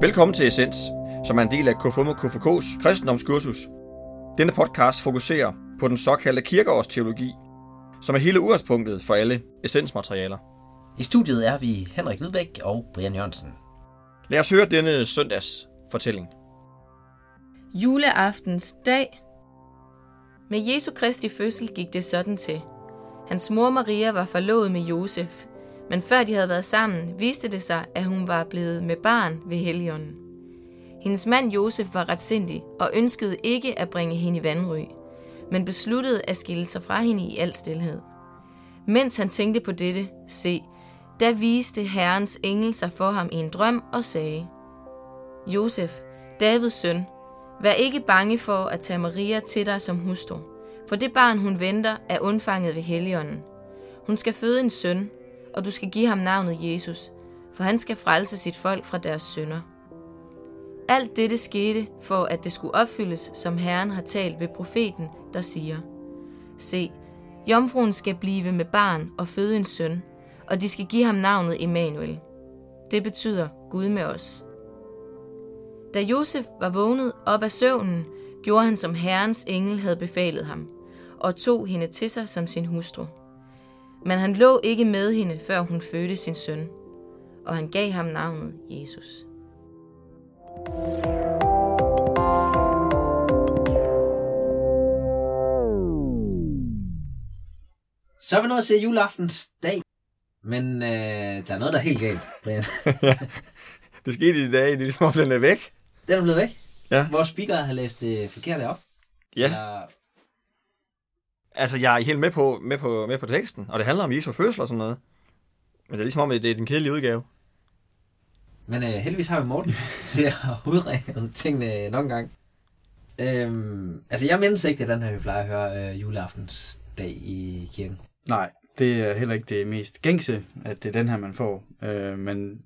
Velkommen til Essens, som er en del af KFUM og KFK's kristendomskursus. Denne podcast fokuserer på den såkaldte kirkeårsteologi, som er hele udgangspunktet for alle essensmaterialer. I studiet er vi Henrik Hvidbæk og Brian Jørgensen. Lad os høre denne søndags fortælling. Juleaftens dag. Med Jesu Kristi fødsel gik det sådan til. Hans mor Maria var forlovet med Josef, men før de havde været sammen, viste det sig, at hun var blevet med barn ved Helligånden. Hendes mand Josef var retsindig og ønskede ikke at bringe hende i vandry, men besluttede at skille sig fra hende i al stilhed. Mens han tænkte på dette, se, der viste Herrens engel sig for ham i en drøm og sagde, Josef, Davids søn, vær ikke bange for at tage Maria til dig som hustru, for det barn, hun venter, er undfanget ved Helligånden. Hun skal føde en søn, og du skal give ham navnet Jesus, for han skal frelse sit folk fra deres synder. Alt dette skete for, at det skulle opfyldes, som Herren har talt ved profeten, der siger, Se, jomfruen skal blive med barn og føde en søn, og de skal give ham navnet Emmanuel. Det betyder Gud med os. Da Josef var vågnet op af søvnen, gjorde han som Herrens engel havde befalet ham, og tog hende til sig som sin hustru. Men han lå ikke med hende, før hun fødte sin søn, og han gav ham navnet Jesus. Så er vi nået til juleaftens dag. Men øh, der er noget, der er helt galt, Brian. Det skete i dag, det er ligesom om den er væk. Den er blevet væk. Ja. Vores speaker har læst det forkert op. Ja, Eller, altså jeg er helt med på, med på, med på teksten, og det handler om Jesu fødsel og sådan noget. Men det er ligesom om, at det er den kedelige udgave. men øh, heldigvis har vi Morten til at udrede tingene nok en gang. Øhm, altså, jeg mindes ikke, det er den her, vi plejer at høre øh, juleaftens dag i kirken. Nej, det er heller ikke det mest gængse, at det er den her, man får. Øh, men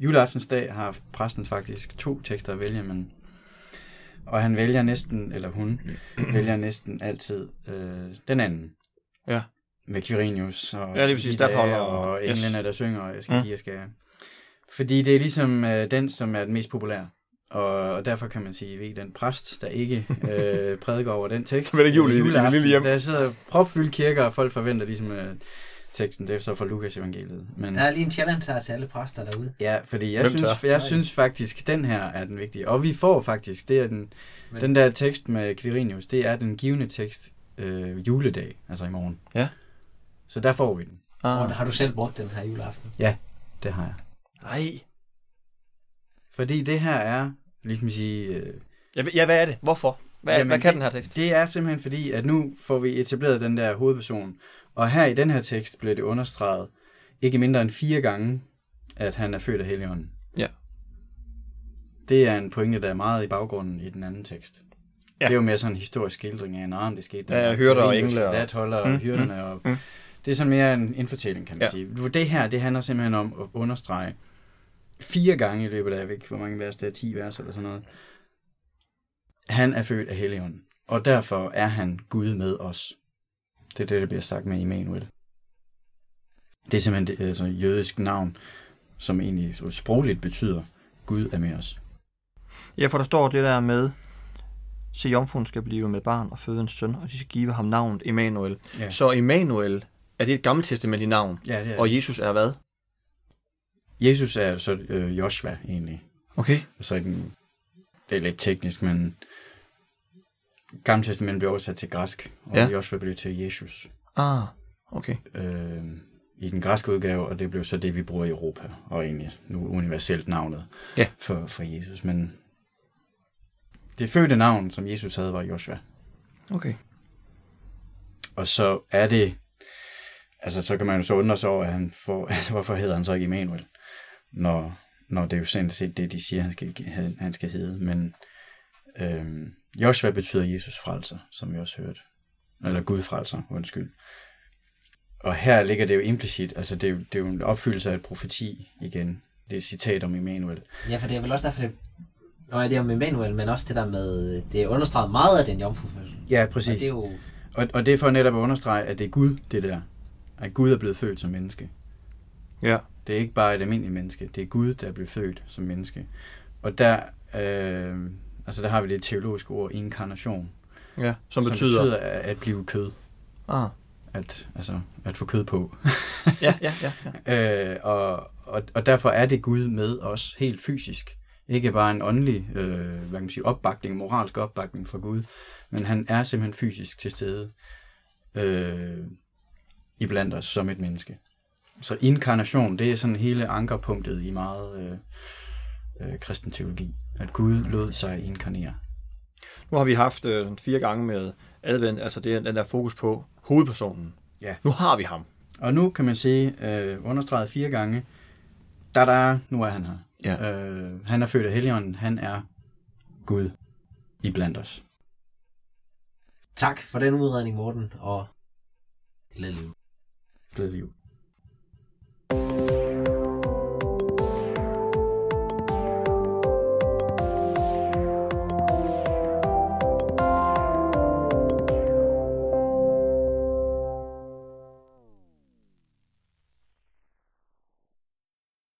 juleaftensdag har præsten faktisk to tekster at vælge, men og han vælger næsten, eller hun vælger næsten altid øh, den anden. Ja. Med Quirinius og Ja, det er præcis, Ida statholder og, og- yes. englene, der synger, og jeg skal Mm. give, jeg skal. Fordi det er ligesom øh, den, som er den mest populære. Og, og derfor kan man sige, ved den præst, der ikke øh, prædiker over den tekst. Bliver det jul i- det juleaften, lille hjem. Der sidder propfyldt kirker, og folk forventer ligesom øh, teksten. Det er så fra Lukas evangeliet. Men, Der er lige en challenge her til alle præster derude. ja, fordi jeg Hvem synes, tør? jeg synes faktisk, den her er den vigtige. Og vi får faktisk, det er den, Men- den der tekst med Quirinius, det er den givende tekst øh, juledag, altså i morgen. Ja. Så der får vi den. Morten, har du selv brugt den her juleaften? Det har jeg. Nej. Fordi det her er, ligesom at sige, øh, Ja, ja, hvad er det? Hvorfor? Hvad, Jamen, hvad kan det- den her tekst? Det er simpelthen fordi, at nu får vi etableret den der hovedperson. Og her i den her tekst bliver det understreget ikke mindre end fire gange, at han er født af Helligånden. Ja. Det er en pointe, der er meget i baggrunden i den anden tekst. Ja. Det er jo mere sådan en historisk skildring af, når det skete. Ja, hyrder og engle og- Statholder og Mm, hyrderne. Og mm. Det er sådan mere en indfortælling, kan man Ja. sige. Det her, det handler simpelthen om at understrege fire gange i løbet af, jeg ved ikke, hvor mange vers det er, 10 vers eller sådan noget. Han er født af Helligånden, og derfor er han Gud med os. Det er det, der bliver sagt med Immanuel. Det er simpelthen det altså, jødisk navn, som egentlig så sprogligt betyder, Gud er med os. Ja, for der står det der med, se jomfruen skal blive med barn og føde en søn, og de skal give ham navnet Emmanuel. Ja, Så Emmanuel, er det et gammeltestamentligt navn? ja det er Og Jesus er hvad? Jesus er så øh, Joshua egentlig. Okay. Så i den, det er lidt teknisk, men Gamle Testament blev oversat til græsk, og Ja. Joshua blev til Jesus Ah, okay. øh, i den græske udgave, og det blev så det, vi bruger i Europa, og egentlig nu universelt navnet Ja. for, for Jesus. Men det fødte navn, som Jesus havde, var Joshua. Okay. Og så er det, altså så kan man jo så undre sig over, at han får, altså, hvorfor hedder han så ikke Immanuel, når, når det er jo sådan set det, de siger, han skal, han skal hedde. Men øhm, Joshua betyder Jesus frelser, som vi også hørte. Eller Gud frelser, undskyld. Og her ligger det jo implicit, altså det er jo, det er jo en opfyldelse af et profeti igen. Det er et citat om Immanuel. Ja, for det er vel også derfor, det... Nå, ja, det er om Emmanuel, men også det der med... Det er understreget meget af den jomfrufødsel. Ja, Og præcis. det er jo... Og, og det er for netop at understrege, at det er Gud, det der. At Gud er blevet født som menneske. Ja. Det er ikke bare et almindeligt menneske. Det er Gud, der er blevet født som menneske. Og der, øh, altså der har vi det teologiske ord inkarnation. Ja, som, som betyder... betyder at, at blive kød. Ah. At, altså, at få kød på. ja, ja, ja. ja. øh, og, og, og derfor er det Gud med os helt fysisk. Ikke bare en åndelig øh, hvad kan man sige, opbakning, moralsk opbakning fra Gud, men han er simpelthen fysisk til stede øh, i blandt os som et menneske. Så inkarnation, det er sådan hele ankerpunktet i meget øh, øh, kristen teologi. At Gud lod sig inkarnere. Nu har vi haft øh, fire gange med advent, altså det er den der fokus på hovedpersonen. Ja. Nu har vi ham. Og nu kan man sige, øh, understreget fire gange, da da, nu er han her. Ja. Øh, han er født af Helligånden, han er Gud i blandt os. Tak for den udredning, Morten, og glædelig jul. Glædelig jul.